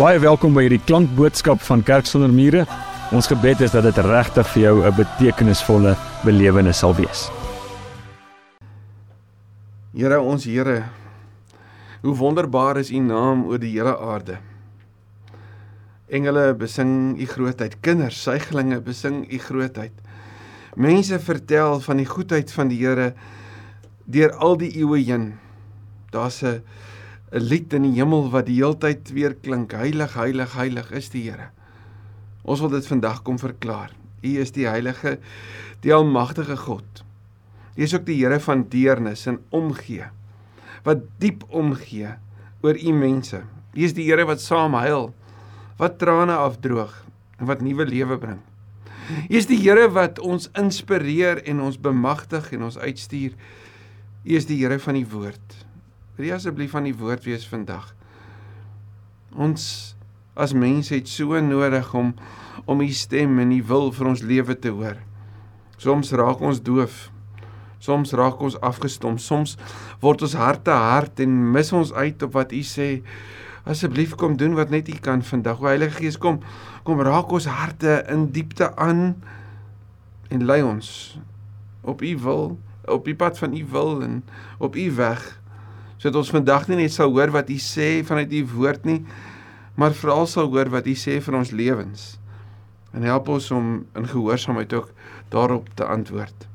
Baie welkom by hierdie klankboodskap van Kerk sonder mure. Ons gebed is dat dit regtig vir jou 'n betekenisvolle belewenis sal wees. Here ons Here, hoe wonderbaar is U naam oor die hele aarde. Engele besing U grootheid, kinders, suiglinge besing U grootheid. Mense vertel van die goedheid van die Here deur al die eeue heen. Daar's 'n 'n lied in die hemel wat die heeltyd weer klink. Heilig, heilig, heilig is die Here. Ons wil dit vandag kom verklaar. U is die heilige, die almagtige God. U is ook die Here van deernis en omgee. Wat diep omgee oor u mense. U is die Here wat saam huil, wat trane afdroog en wat nuwe lewe bring. U is die Here wat ons inspireer en ons bemagtig en ons uitstuur. U is die Here van die woord. Wil jy asseblief van die woord wees vandag? Ons as mense het so nodig om om u stem en u wil vir ons lewe te hoor. Soms raak ons doof. Soms raak ons afgestom. Soms word ons harte hard en mis ons uit op wat u sê. Asseblief kom doen wat net u kan vandag. O Heilige Gees, kom kom raak ons harte in diepte aan en lei ons op u wil, op die pad van u wil en op u weg sodat ons vandag nie net sal hoor wat U sê vanuit U woord nie, maar veral sal hoor wat U sê vir ons lewens. En help ons om in gehoorsaamheid ook daarop te antwoord.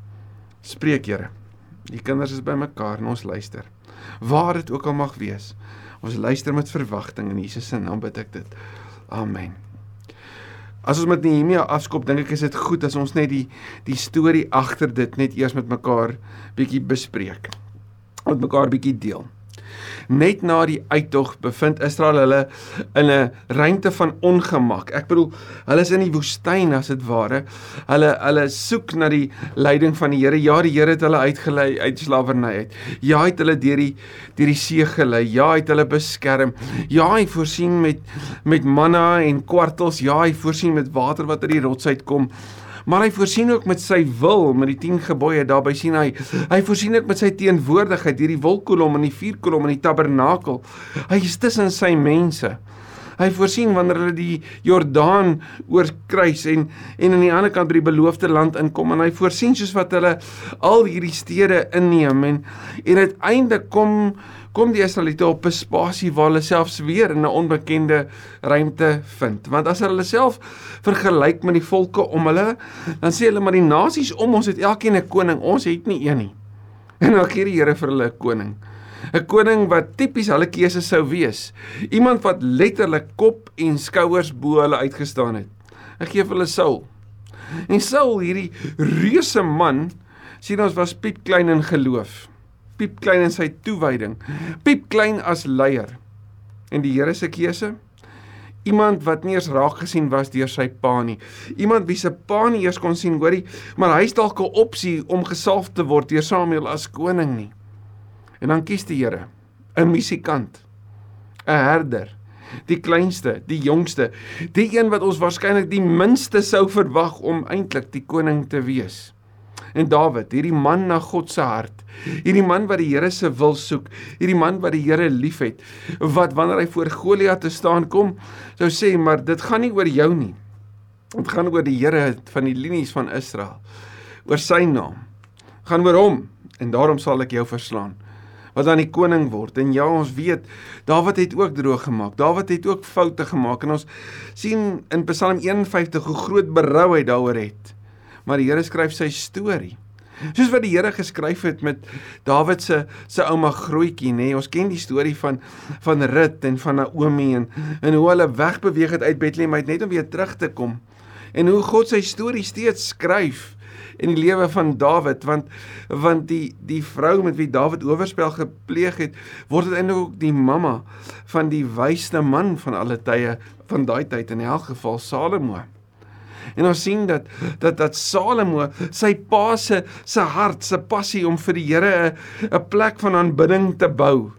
Spreek Here. Die kinders is bymekaar en ons luister. Waar dit ook al mag wees, ons luister met verwagting in Jesus se naam bid ek dit. Amen. As ons met Nehemia afskop, dink ek is dit goed as ons net die die storie agter dit net eers met mekaar bietjie bespreek. Met mekaar bietjie deel. Net na die uittog bevind Israel hulle in 'n ruimte van ongemak. Ek bedoel, hulle is in die woestyn as dit ware. Hulle hulle soek na die leiding van die Here. Ja, die Here het hulle uitgelei uit slawerny uit. Ja, het hulle deur die deur die see gelei. Ja, het hulle beskerm. Ja, hy voorsien met met manna en kwartels. Ja, hy voorsien met water wat uit die rots uitkom maar hy voorsien ook met sy wil met die 10 gebooie daarby sien hy hy voorsien ook met sy teenwoordigheid hierdie wolkkolom en die vuurkolom en die tabernakel. Hy is tussen sy mense. Hy voorsien wanneer hulle die Jordaan oorkruis en en aan die ander kant by die beloofde land inkom. En hy voorsien soos wat hulle al hierdie stede inneem en en uiteindelik kom kom die Israeliete op 'n spasie waar hulle selfs weer in 'n onbekende ruimte vind. Want as hulle self vergelyk met die volke om hulle, dan sê hulle maar die nasies om ons het elkeen 'n koning, ons het nie een nie. En dan gee die Here vir hulle 'n koning. 'n Koning wat tipies hulle keuse sou wees. Iemand wat letterlik kop en skouers bo hulle uitgestaan het. Ek gee vir hulle Saul. En Saul, hierdie reuse man, sien ons was piep klein in geloof piep klein in sy toewyding, piep klein as leier. En die Here se keuse? Iemand wat nie eens raak gesien was deur sy pa nie. Iemand wie se pa nie eers kon sien, hoorie, maar hy's dalk 'n opsie om gesalf te word deur Samuel as koning nie. En dan kies die Here 'n musikant, 'n herder, die kleinste, die jongste, die een wat ons waarskynlik die minste sou verwag om eintlik die koning te wees. En Dawid, hierdie man na God se hart, hierdie man wat die Here se wil soek, hierdie man wat die Here liefhet, wat wanneer hy voor Goliat te staan kom, sou sê, maar dit gaan nie oor jou nie. Dit gaan oor die Here van die linies van Israel, oor sy naam. Gaan oor hom en daarom sal ek jou verslaan wat dan die koning word. En ja, ons weet Dawid het ook droog gemaak. Dawid het ook foute gemaak en ons sien in Psalm 51 hoe groot berou hy daaroor het maar die Here skryf sy storie. Soos wat die Here geskryf het met Dawid se se ouma grootjie, nê. Ons ken die storie van van Rut en van Naomi en en hoe hulle wegbeweeg het uit Bethlehem uit net om weer terug te kom. En hoe God sy storie steeds skryf in die lewe van Dawid want want die die vrou met wie Dawid oorspel gepleeg het word uiteindelik ook die mamma van die wysste man van alle tye van daai tyd in elk geval Salomo. En ons sien dat dat dat Salomo sy pa se se hart, se passie om vir die Here 'n 'n plek van aanbidding te bou.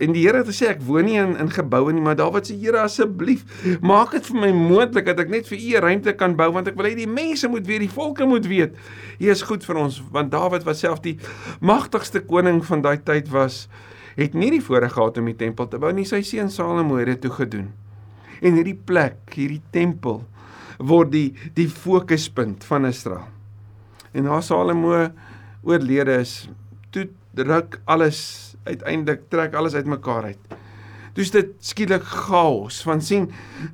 En die Here het gesê ek woon nie in in geboue nie, maar Dawid sê Here asseblief, maak dit vir my moontlik dat ek net vir U 'n ruimte kan bou want ek wil hê die mense moet weet, die volke moet weet. U is goed vir ons want Dawid was self die magtigste koning van daai tyd was het nie die voorreg gehad om die tempel te bou nie, sy seun Salomo het dit toe gedoen. En hierdie plek, hierdie tempel word die die fokuspunt van Israel. En na Salomo oorlede is, toe druk alles uiteindelik trek alles uitmekaar uit. Toe is dit skielik chaos. Van sien,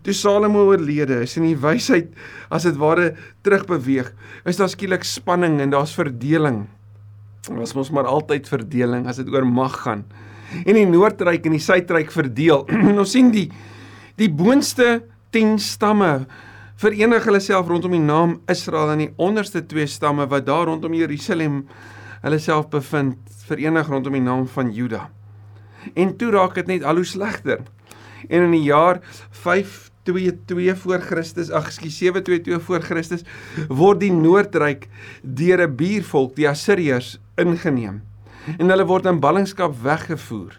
toe Salomo oorlede is en die wysheid as dit ware terugbeweeg, is daar skielik spanning en daar's verdeling. Ons mos maar altyd verdeling as dit oor mag gaan. En die noordryk en die suidryk verdeel. ons sien die die boonste 10 stamme verenig hulle self rondom die naam Israel en die onderste twee stamme wat daar rondom Jerusalem hulle self bevind, verenig rondom die naam van Juda. En toe raak dit net al hoe slegter. En in die jaar 522 voor Christus, ag skus 722 voor Christus, word die Noordryk deur 'n buurvolk, die Assiriërs, ingeneem. En hulle word in ballingskap weggevoer.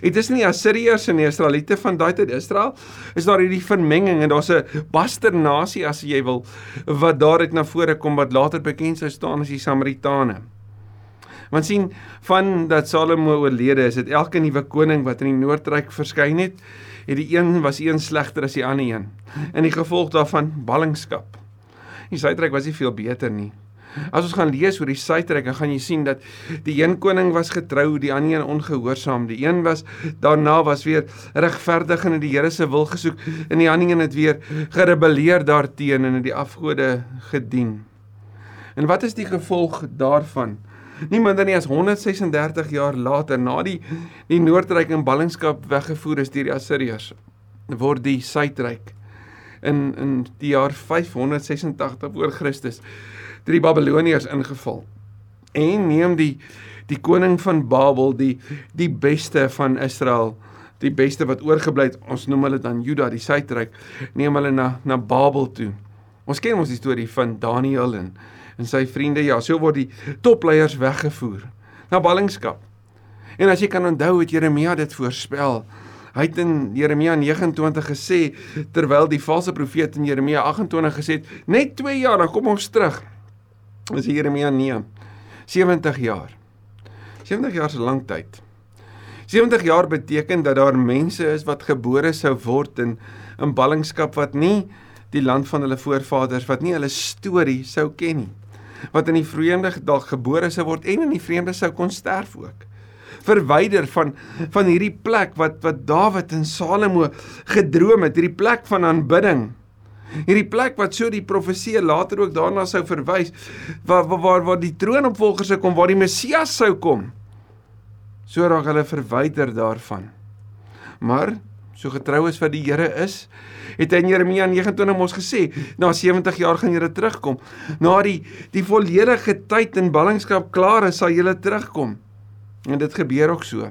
Dit is nie Assiriërs en die Israeliete van daai tyd Israel is daar hierdie vermenging en daar's 'n basternasie as jy wil wat daaruit na vore kom wat later bekend sou staan as die Samaritane. Want sien van dat Salomo oorlede is, het elke nuwe koning wat in die noordryk verskyn het, het die een was een slegter as die ander een. En die gevolg daarvan ballingskap. Die suidryk was nie veel beter nie. As ons gaan lees oor die suidryk, dan gaan jy sien dat die een koning was getrou, die ander een ongehoorsaam. Die een was daarna was weer regverdig en het die Here se wil gesoek en die ander een het weer gerebelleer daarteenoor en het die afgode gedien. En wat is die gevolg daarvan? Nie minder nie as 136 jaar later na die die noordryk in ballingskap weggevoer is deur die Assiriërs, word die suidryk in in die jaar 586 voor Christus deur die Babiloniërs ingeval. En neem die die koning van Babel die die beste van Israel die beste wat oorgebly het ons noem hulle dan Juda die suidryk neem hulle na na Babel toe. Ons ken ons die storie van Daniël en en sy vriende ja so word die topleiers weggevoer na ballingskap. En as jy kan onthou het Jeremia dit voorspel. Hy het in Jeremia 29 gesê terwyl die valse profeet in Jeremia 28 gesê het net 2 jaar dan kom ons terug is Jeremia nee 70 jaar. 70 jaar is 'n lang tyd. 70 jaar beteken dat daar mense is wat gebore sou word in in ballingskap wat nie die land van hulle voorvaders wat nie hulle storie sou ken nie. Wat in die vreemde dalk gebore sou word en in die vreemde sou kon sterf ook. Verwyder van van hierdie plek wat wat Dawid en Salomo gedroom het hierdie plek van aanbidding Hierdie plek wat so die profesie later ook daarna sou verwys waar waar waar die troonopvolger sou kom, waar die Messias sou kom. So raak hulle verwyder daarvan. Maar so getrou is wat die Here is, het hy in Jeremia 29 mos gesê, na 70 jaar gaan julle terugkom. Na die die volledige tyd in ballingskap klaar is, sal julle terugkom. En dit gebeur ook so.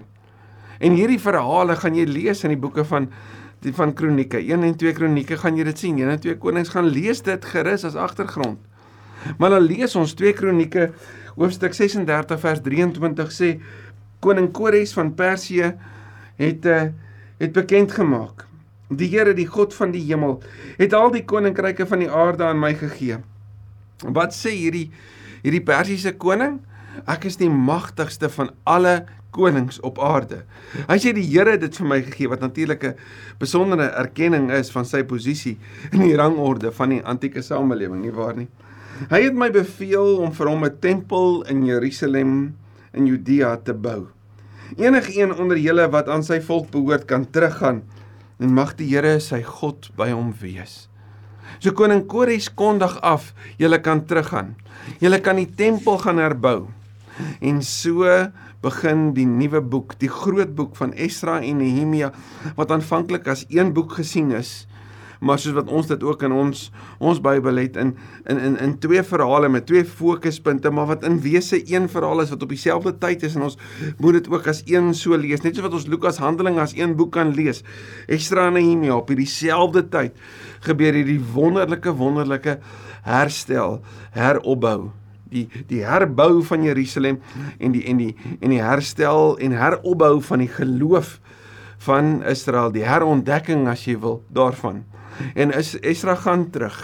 En hierdie verhale gaan jy lees in die boeke van die van Kronieke. 1 en 2 Kronieke gaan jy dit sien. 1 en 2 Konings gaan lees dit gerus as agtergrond. Maar dan lees ons 2 Kronieke hoofstuk 36 vers 23 sê koning Kores van Persië het uh, het bekend gemaak. Die Here, die God van die hemel, het al die koninkryke van die aarde aan my gegee. Wat sê hierdie hierdie Persiese koning? Ek is die magtigste van alle konings op aarde. Hy sê die Here het dit vir my gegee wat natuurlik 'n besondere erkenning is van sy posisie in die rangorde van die antieke samelewing, nie waar nie? Hy het my beveel om vir hom 'n tempel in Jerusalem in Judea te bou. Enigeen onder julle wat aan sy volk behoort kan teruggaan en mag die Here sy God by hom wees. So koning Kores kondig af, julle kan teruggaan. Julle kan die tempel gaan herbou. En so begin die nuwe boek, die groot boek van Esra en Nehemia wat aanvanklik as een boek gesien is, maar soos wat ons dit ook in ons ons Bybel het in in in in twee verhale met twee fokuspunte, maar wat in wese een verhaal is wat op dieselfde tyd is en ons moet dit ook as een so lees, net soos wat ons Lukas Handelinge as een boek kan lees. Esra en Nehemia op dieselfde tyd gebeur hierdie wonderlike wonderlike herstel, heropbou die die herbou van Jerusalem en die en die en die herstel en heropbou van die geloof van Israel, die herontdekking as jy wil daarvan. En is Esra gaan terug.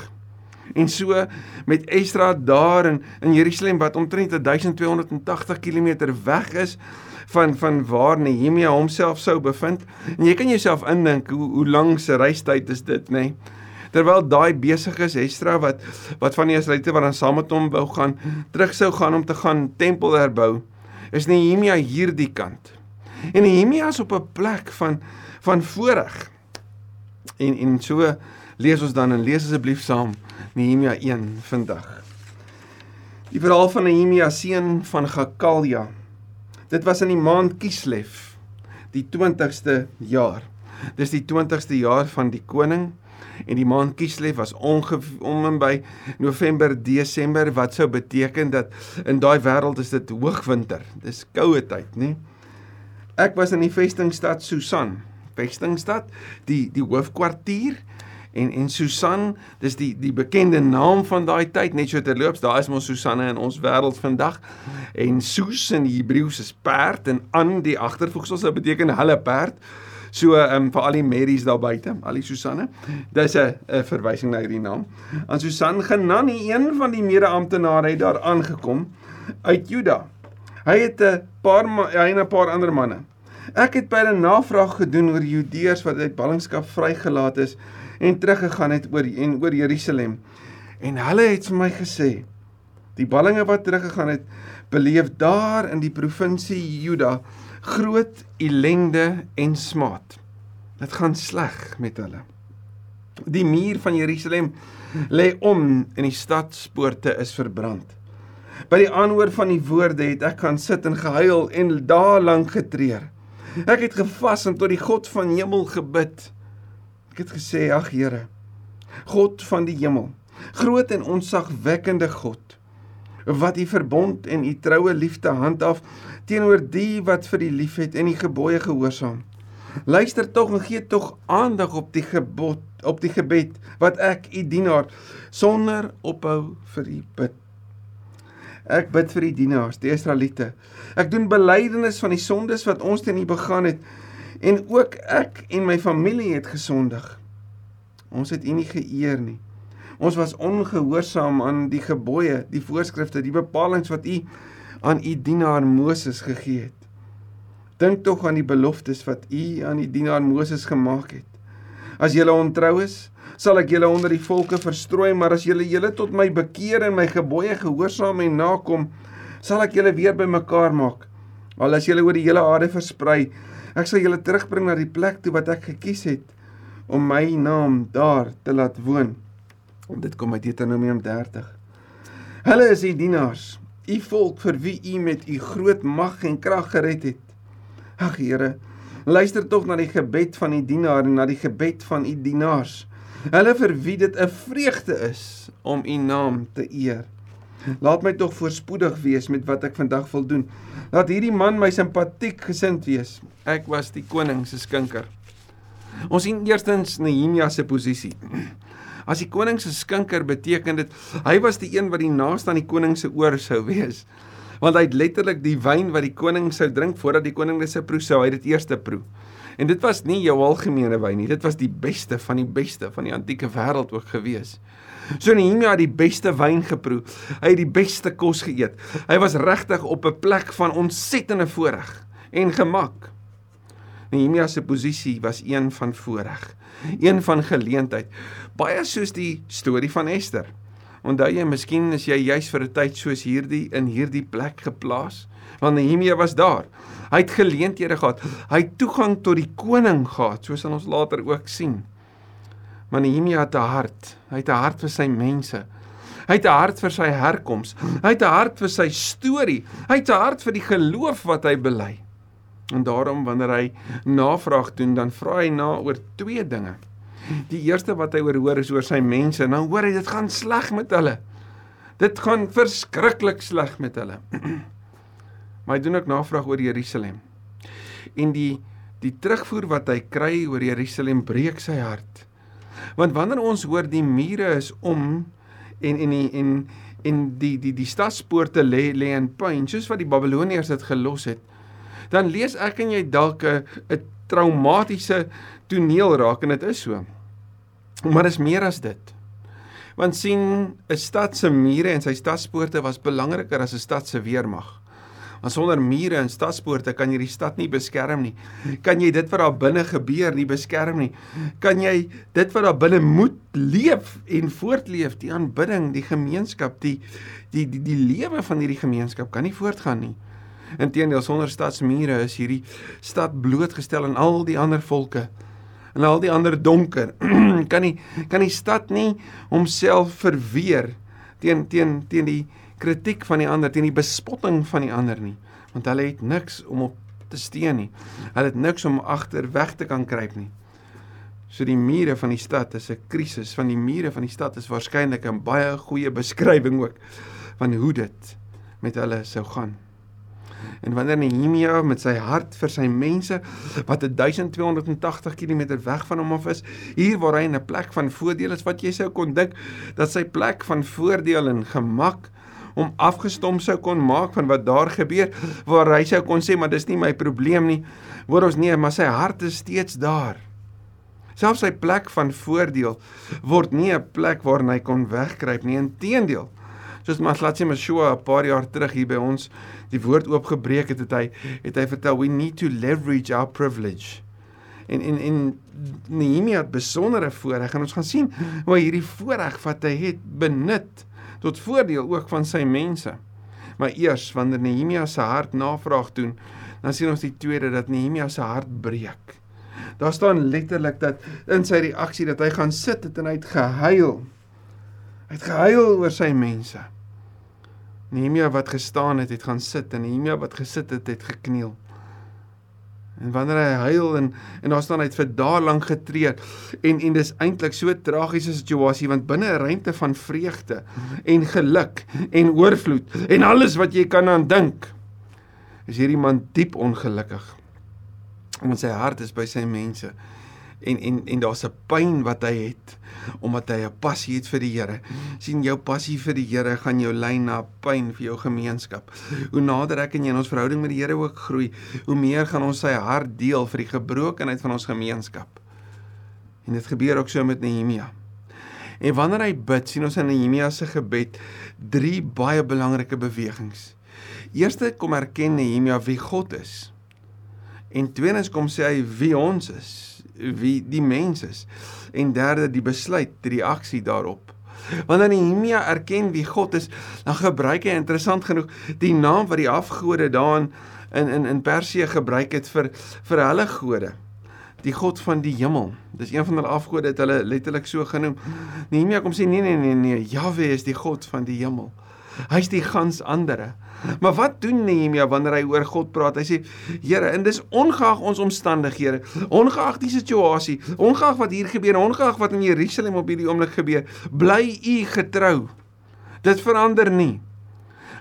En so met Esdra daar in in Jerusalem wat omtrent 1280 km weg is van van waar Nehemia homself sou bevind. En jy kan jouself indink hoe hoe lank se reistyd is dit, nê? Nee? Terwyl daai besig is Esdra wat wat van die Israeliete wat dan saam met hom wou gaan, terug sou gaan om te gaan tempel herbou, is Nehemia hierdie kant. En Nehemia is op 'n plek van van voorreg. En en so lees ons dan en lees asseblief saam Nehemia 1 vandag. Die verhaal van Nehemia seun van Gakalja. Dit was in die maand Kislev, die 20ste jaar. Dis die 20ste jaar van die koning en die maand Kislev was om en by November Desember wat sou beteken dat in daai wêreld is dit hoogwinter. Dis koue tyd, nê? Ek was in die vestingstad Susan, vestingstad, die die hoofkwartier en en Susan, dis die die bekende naam van daai tyd, net so terloops, daar is mos Susanne in ons wêreld vandag. En Sus in die Hebreëus is perd en aan die agtervoegsel sou beteken hulle perd. So ehm um, vir al die Marys daar buite, al die Susanne. Dis 'n 'n verwysing na hierdie naam. Aan Susan Genani, een van die mede-amptenare het daar aangekom uit Juda. Hy het 'n paar hy en 'n paar ander manne. Ek het 'n navraag gedoen oor Judeërs wat uit ballingskap vrygelaat is en teruggegaan het oor en oor Jerusalem. En hulle het vir my gesê die ballinge wat teruggegaan het beleef daar in die provinsie Juda groot ellende en smaad. Dit gaan sleg met hulle. Die muur van Jerusalem lê om en die stadspoorte is verbrand. By die aanhoor van die woorde het ek gaan sit en gehuil en daar lank getreur. Ek het gevas en tot die God van hemel gebid. Ek het gesê: "Ag Here, God van die hemel, groot en onsagwekkende God, wat U verbond en U troue liefde handhaaf teenoor die wat vir U liefhet en U gebooie gehoorsaam. Luister tog en gee tog aandag op die gebod, op die gebed wat ek U dienaar sonder ophou vir U bid." Ek bid vir die dienaars, die Israeliete. Ek doen belydenis van die sondes wat ons teen U begaan het en ook ek en my familie het gesondig. Ons het U nie geëer nie. Ons was ongehoorsaam aan die gebooie, die voorskrifte, die bepalinge wat U aan U dienaar Moses gegee het. Dink tog aan die beloftes wat U aan die dienaar Moses gemaak het. As jy ontrou is, sal ek julle onder die volke verstrooi, maar as julle julle tot my bekeer en my gebooie gehoorsaam en nakom, sal ek julle weer bymekaar maak. Al as julle oor die hele aarde versprei, ek sal julle terugbring na die plek toe wat ek gekies het om my naam daar te laat woon. En dit kom uit Deuteronomium 30. Hulle is die dienaars, u volk vir wie u met u groot mag en krag gered het. Ag Here, luister tog na die gebed van die dienaar en na die gebed van u dienaars. Hulle vir wie dit 'n vreugde is om U naam te eer. Laat my tog voorspoedig wees met wat ek vandag wil doen. Laat hierdie man my simpatiek gesind wees. Ek was die koning se skinker. Ons sien eerstens Nehemia se posisie. As die koning se skinker beteken dit hy was die een wat die naaste aan die koning se oor sou wees. Want hy het letterlik die wyn wat die koning sou drink voordat die koning dit sou proe, sou hy dit eers proe. En dit was nie jou algemene wyn nie, dit was die beste van die beste van die antieke wêreld ook gewees. So Nehemia het die beste wyn geproe. Hy het die beste kos geëet. Hy was regtig op 'n plek van ontsettende voorreg en gemak. Nehemia se posisie was een van voorreg, een van geleentheid, baie soos die storie van Ester. Onthou jy, miskien is jy juis vir 'n tyd soos hierdie in hierdie plek geplaas, want Nehemia was daar. Hy het geleenthede gehad. Hy het toegang tot die koning gehad, soos ons later ook sien. Maar Nehemia het 'n hart. Hy het 'n hart vir sy mense. Hy het 'n hart vir sy herkoms. Hy het 'n hart vir sy storie. Hy het 'n hart vir die geloof wat hy bely. En daarom wanneer hy navraag doen, dan vra hy na oor twee dinge. Die eerste wat hy oor hoor is oor sy mense. Nou hoor hy dit gaan sleg met hulle. Dit gaan verskriklik sleg met hulle. Maar hy doen ook navraag oor Jerusalem. En die die terugvoer wat hy kry oor Jerusalem breek sy hart. Want wanneer ons hoor die mure is om en en die, en en die die die stadspoorte lê lê in puin, soos wat die Babiloniërs dit gelos het, dan lees ek en jy dalk 'n 'n traumatiese toneel raak en dit is so. Maar is meer as dit. Want sien, 'n stad se mure en sy stadspoorte was belangriker as 'n stad se weermag. Want sonder mure en stadspoorte kan jy die stad nie beskerm nie. Kan jy dit wat daar binne gebeur nie beskerm nie. Kan jy dit wat daar binne moet leef en voortleef, die aanbidding, die gemeenskap, die die die, die lewe van hierdie gemeenskap kan nie voortgaan nie. Inteendeel sonder stadsmure is hierdie stad blootgestel aan al die ander volke en al die ander donker. kan nie kan die stad nie homself verweer teen teen teen die kritiek van die ander, teen die bespotting van die ander nie, want hulle het niks om op te steun nie. Hulle het niks om agter weg te kan kruip nie. So die mure van die stad is 'n krisis, van die mure van die stad is waarskynlik 'n baie goeie beskrywing ook van hoe dit met hulle sou gaan. En wanneer Nehemia met sy hart vir sy mense wat 1280 km weg van hom af is, hier waar hy in 'n plek van voordeel is wat jy sou kon dink dat sy plek van voordeel en gemak om afgestom sou kon maak van wat daar gebeur waar hy sou kon sê maar dis nie my probleem nie. Word ons nie maar sy hart is steeds daar. Selfs sy plek van voordeel word nie 'n plek waarna hy kon wegkruip nie. Inteendeel soos Maslatsi Mashua 'n paar jaar terug hier by ons die woord oopgebreek het, het hy het hy vertel we need to leverage our privilege. En en en Nehemia het besondere voorreg en ons gaan sien hoe hierdie voorreg wat hy het benut tot voordeel ook van sy mense. Maar eers wanneer Nehemia se hart navraag doen, dan sien ons die tweede dat Nehemia se hart breek. Daar staan letterlik dat in sy reaksie dat hy gaan sit het en hy het gehuil. Hy het gehuil oor sy mense. Nehemia wat gestaan het, het gaan sit en Nehemia wat gesit het, het gekniel. En wanneer hy huil en en daar staan hy het vir dae lank getree en en dis eintlik so tragiese situasie want binne 'n ruimte van vreugde en geluk en oorvloed en alles wat jy kan aan dink is hierdie man diep ongelukkig. Want sy hart is by sy mense en en en daar's 'n pyn wat hy het omdat hy 'n passie het vir die Here. sien jou passie vir die Here gaan jou lei na pyn vir jou gemeenskap. Hoe nader ek en jy in ons verhouding met die Here ook groei, hoe meer gaan ons sy hart deel vir die gebrokenheid van ons gemeenskap. En dit gebeur ook so met Nehemia. En wanneer hy bid, sien ons in Nehemia se gebed drie baie belangrike bewegings. Eerste kom erken Nehemia wie God is. En tweedens kom sê hy wie ons is wie die mens is. En derde die besluit, die reaksie daarop. Wanneer Nehemia erken wie God is, dan gebruik hy interessant genoeg die naam wat die afgode daan in in in Persië gebruik het vir vir hulle gode. Die God van die hemel. Dis een van hulle afgode het hulle letterlik so genoem. Nehemia kom sê nee nee nee nee, Jahwe is die God van die hemel. Hy's die gans andere. Maar wat doen Nehemia wanneer hy oor God praat? Hy sê: "Here, en dis ongeag ons omstandighede, ongeag die situasie, ongeag wat hier gebeur, ongeag wat in Jerusalem op hierdie oomblik gebeur, bly U getrou. Dit verander nie.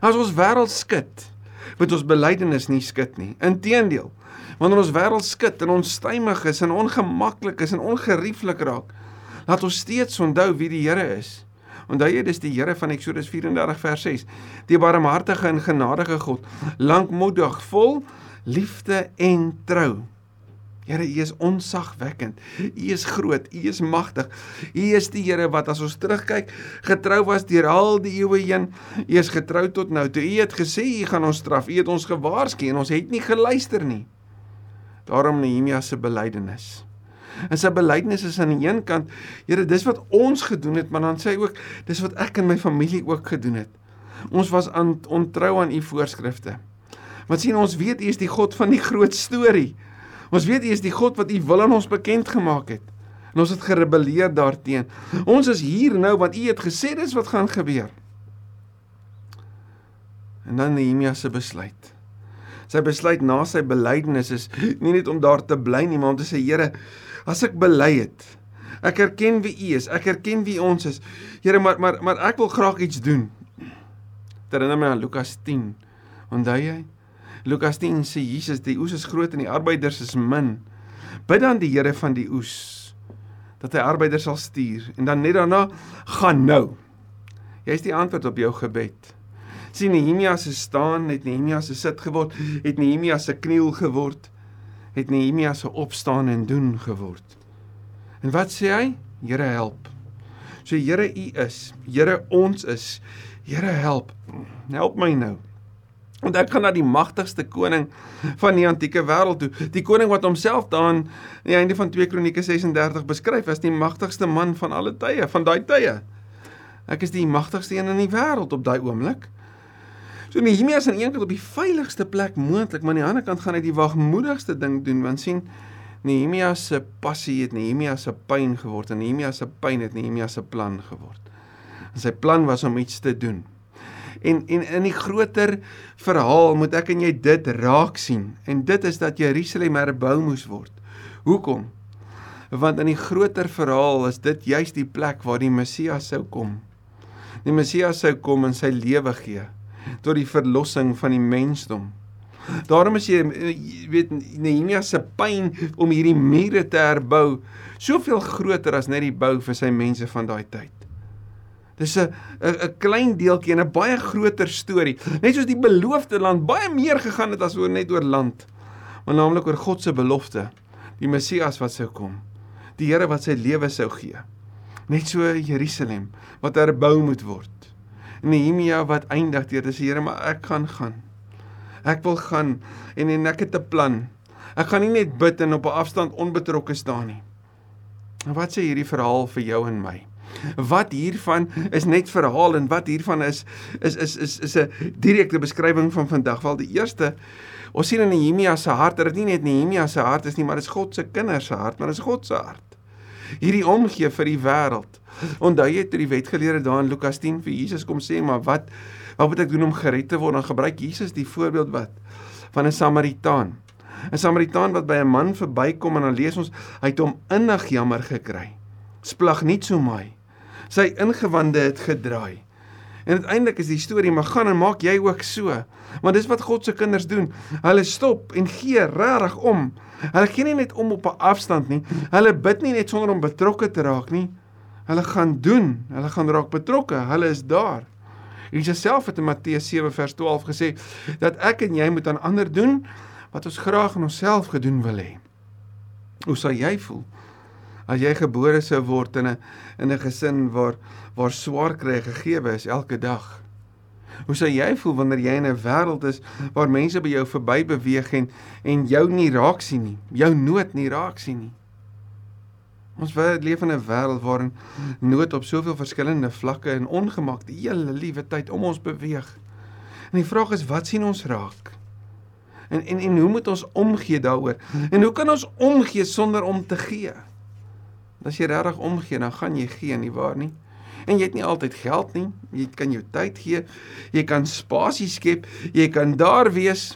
As ons wêreld skud, moet ons belydenis nie skud nie. Inteendeel, wanneer ons wêreld skud en onstuimig is en ongemaklik is en ongerieflik raak, laat ons steeds onthou wie die Here is." Onthou jy dis die Here van Eksodus 34 vers 6. Die barmhartige en genadige God, lankmoedig, vol liefde en trou. Here, U is onsagwekkend. U is groot, U is magtig. U is die Here wat as ons terugkyk, getrou was deur al die eeue heen. U is getrou tot nou. Toe U het gesê U gaan ons straf, U het ons gewaarsku en ons het nie geluister nie. Daarom Nehemia se belydenis. En sy belydenis is aan die een kant, Here, dis wat ons gedoen het, maar dan sê hy ook, dis wat ek en my familie ook gedoen het. Ons was aan ontrou aan u voorskrifte. Want sien ons weet u is die God van die groot storie. Ons weet u is die God wat u wil aan ons bekend gemaak het. En ons het gerebelleer daarteenoor. Ons is hier nou want u het gesê dis wat gaan gebeur. En dan Nehemia se besluit. Sy besluit na sy belydenis is nie net om daar te bly nie, maar om te sê Here, as ek bely het. Ek erken wie U is, ek erken wie ons is. Here, maar maar maar ek wil graag iets doen. Herinner my aan Lukas 10. Onthou jy? Lukas 10 sê Jesus, die oes is groot en die arbeiders is min. Bid dan die Here van die oes dat hy arbeiders sal stuur en dan net daarna gaan nou. Jy's die antwoord op jou gebed. Sien Nehemia se staan, het Nehemia se sit geword, het Nehemia se kniel geword het Nehemia se opstaan en doen geword. En wat sê hy? Here help. So Here, U is. Here, ons is. Here, help. Help my nou. Want ek gaan na die magtigste koning van die antieke wêreld toe. Die koning wat homself daan aan die einde van 2 Kronieke 36 beskryf as die magtigste man van alle tye, van daai tye. Ek is die magtigste een in die wêreld op daai oomblik. So Nehemia is aan een kant op die veiligste plek moontlik, maar aan die ander kant gaan hy die wagmoedigste ding doen want sien Nehemia se passie het Nehemia se pyn geword en Nehemia se pyn het Nehemia se plan geword. En sy plan was om iets te doen. En en in die groter verhaal moet ek en jy dit raak sien. En dit is dat Jerusalem herbou moes word. Hoekom? Want in die groter verhaal is dit juis die plek waar die Messias sou kom. Die Messias sou kom en sy lewe gee tot die verlossing van die mensdom. Daarom is jy weet Nehemia se pyn om hierdie mure te herbou soveel groter as net die bou vir sy mense van daai tyd. Dis 'n 'n klein deeltjie in 'n baie groter storie. Net soos die beloofde land baie meer gegaan het as oor net oor land, maar naamlik oor God se belofte, die Messias wat sou kom, die Here wat sy lewe sou gee. Net so Jerusalem wat herbou moet word. Nehemia wat eindig deur te sê Here, maar ek gaan gaan. Ek wil gaan en en ek het 'n plan. Ek gaan nie net bid en op 'n afstand onbetrokke staan nie. Wat sê hierdie verhaal vir jou en my? Wat hiervan is net verhaal en wat hiervan is is is is is 'n direkte beskrywing van vandag. Wel die eerste ons sien in Nehemia se hart dit nie net Nehemia se hart is nie, maar dit is God se kinders se hart, maar dit is God se hart hierdie omgee vir die wêreld. Onthou jy toe die wetgeleerde daar in Lukas 10 vir Jesus kom sê, maar wat wat moet ek doen om gered te word? Dan gebruik Jesus die voorbeeld wat van 'n Samaritaan. 'n Samaritaan wat by 'n man verbykom en dan lees ons hy het hom innig jammer gekry. Splag nie so my. Sy ingewande het gedraai. En uiteindelik is die storie maar gaan en maak jy ook so. Want dis wat God se kinders doen. Hulle stop en gee regtig om Hulle gee nie net om op 'n afstand nie. Hulle bid nie net sonder om betrokke te raak nie. Hulle gaan doen. Hulle gaan raak betrokke. Hulle is daar. Jesus self het in Matteus 7 vers 12 gesê dat ek en jy moet aan ander doen wat ons graag aan onsself gedoen wil hê. Hoe sal jy voel as jy gebore sou word in 'n in 'n gesin waar waar swaar kry gegee is elke dag? Hoe sou jy voel wanneer jy in 'n wêreld is waar mense by jou verby beweeg en en jou nie raak sien nie, jou nood nie raak sien nie? Ons leef in 'n wêreld waarin nood op soveel verskillende vlakke en ongemak die hele liewe tyd om ons beweeg. En die vraag is wat sien ons raak? En en en hoe moet ons omgee daaroor? En hoe kan ons omgee sonder om te gee? As jy regtig omgee, dan gaan jy gee nie waar nie? En jy het nie altyd geld nie. Jy kan jou tyd gee. Jy kan spasie skep. Jy kan daar wees.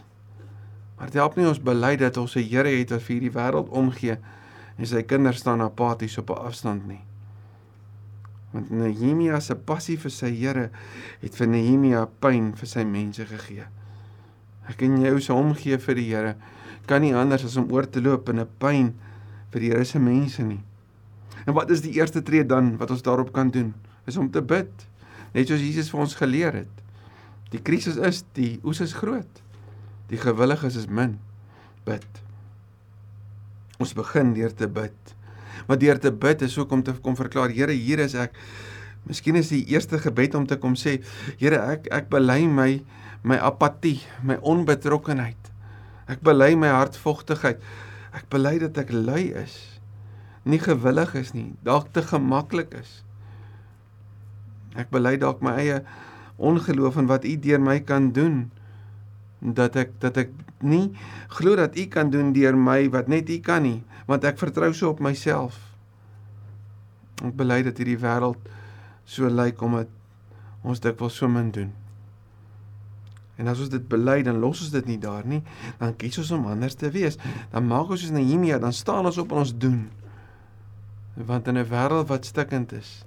Maar dit help nie ons bely dat ons 'n Here het wat vir hierdie wêreld omgee en sy kinders staan apaties op 'n afstand nie. Want Nehemia se passie vir sy Here het vir Nehemia pyn vir sy mense gegee. Ek en jy se omgee vir die Here kan nie anders as om oor te loop in 'n pyn vir die Here se mense nie. En wat is die eerste tree dan wat ons daarop kan doen? is om te bid. Net soos Jesus vir ons geleer het. Die krisis is, die oes is groot. Die gewilliges is min. Bid. Ons begin deur te bid. Maar deur te bid is ook om te kom verklaar, Here, hier is ek. Miskien is die eerste gebed om te kom sê, Here, ek ek bely my my apatie, my onbetrokkenheid. Ek bely my hartvogtigheid. Ek bely dat ek lui is. Nie gewillig is nie, dalk te gemaklik is. Ek bely dalk my eie ongeloof in wat U deur my kan doen dat ek dat ek nie glo dat U kan doen deur my wat net U kan nie want ek vertrou so op myself. Ek bely dat hierdie wêreld so lyk omdat ons dikwels so min doen. En as ons dit bely, dan los ons dit nie daar nie. Dan kies ons om anders te wees. Dan maak ons soos Nehemia, dan staan ons op en ons doen. Want in 'n wêreld wat stikkend is,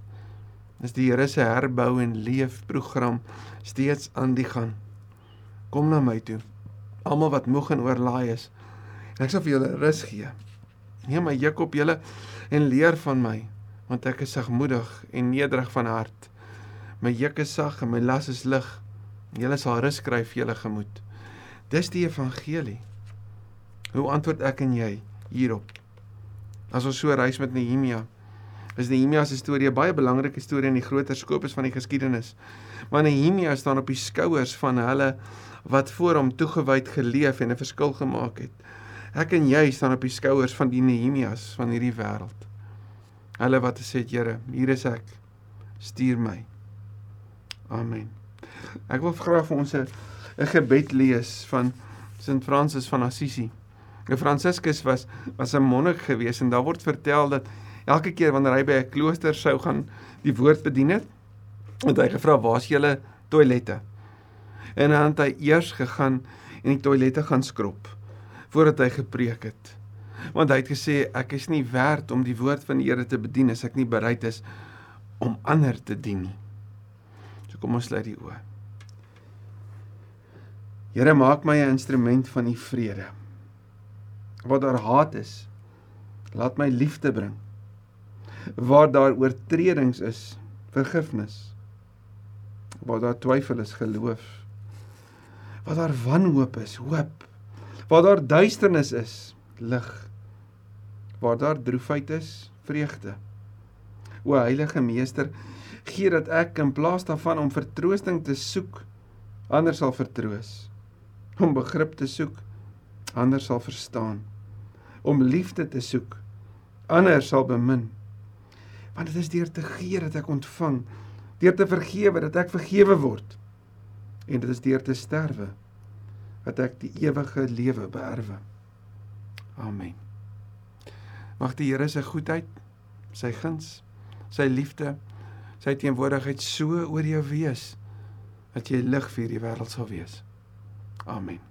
is die Here se herbou en leefprogram steeds aan die gang. Kom na my toe. Almal wat moeg en oorlaai is, ek sal vir julle rus gee. Neem my juk op julle en leer van my, want ek is sagmoedig en nederig van hart. My juk is sag en my las is lig. Julle sal rus kry vir julle gemoed. Dis die evangelie. Hoe antwoord ek en jy hierop? As ons so reis met Nehemia, Is Nehemia se storie 'n baie belangrike storie in die groter skopus van die geskiedenis. Maar Nehemia staan op die skouers van hulle wat voor hom toegewyd geleef en 'n verskil gemaak het. Ek en jy staan op die skouers van die Nehemias van hierdie wêreld. Hulle wat gesê het, Here, hier is ek. Stuur my. Amen. Ek wil graag vir ons 'n gebed lees van Sint Francis van Assisi. 'n Franciscus was was 'n monnik gewees en daar word vertel dat elke keer wanneer hy by 'n klooster sou gaan die woord bedien het, het hy gevra waar's julle toilette? En dan het hy eers gegaan en die toilette gaan skrob voordat hy gepreek het. Want hy het gesê ek is nie werd om die woord van die Here te bedien as ek nie bereid is om ander te dien nie. So kom ons sluit die oë. Here maak my 'n instrument van u vrede. Waar daar haat is, laat my liefde bring. Waar daar oortredings is, vergifnis. Waar daar twyfel is, geloof. Waar daar wanhoop is, hoop. Waar daar duisternis is, lig. Waar daar droefheid is, vreugde. O Heilige Meester, gee dat ek in plaas daarvan om vertroosting te soek, ander sal vertroos om begrip te soek, ander sal verstaan. Om liefde te soek, ander sal bemin. Want dit is deur te gee dat ek ontvang, deur te vergewe dat ek vergewe word. En dit is deur te sterwe dat ek die ewige lewe beerwe. Amen. Mag die Here se goedheid, sy guns, sy liefde, sy teenwoordigheid so oor jou wees dat jy lig vir die wêreld sal wees. Amen.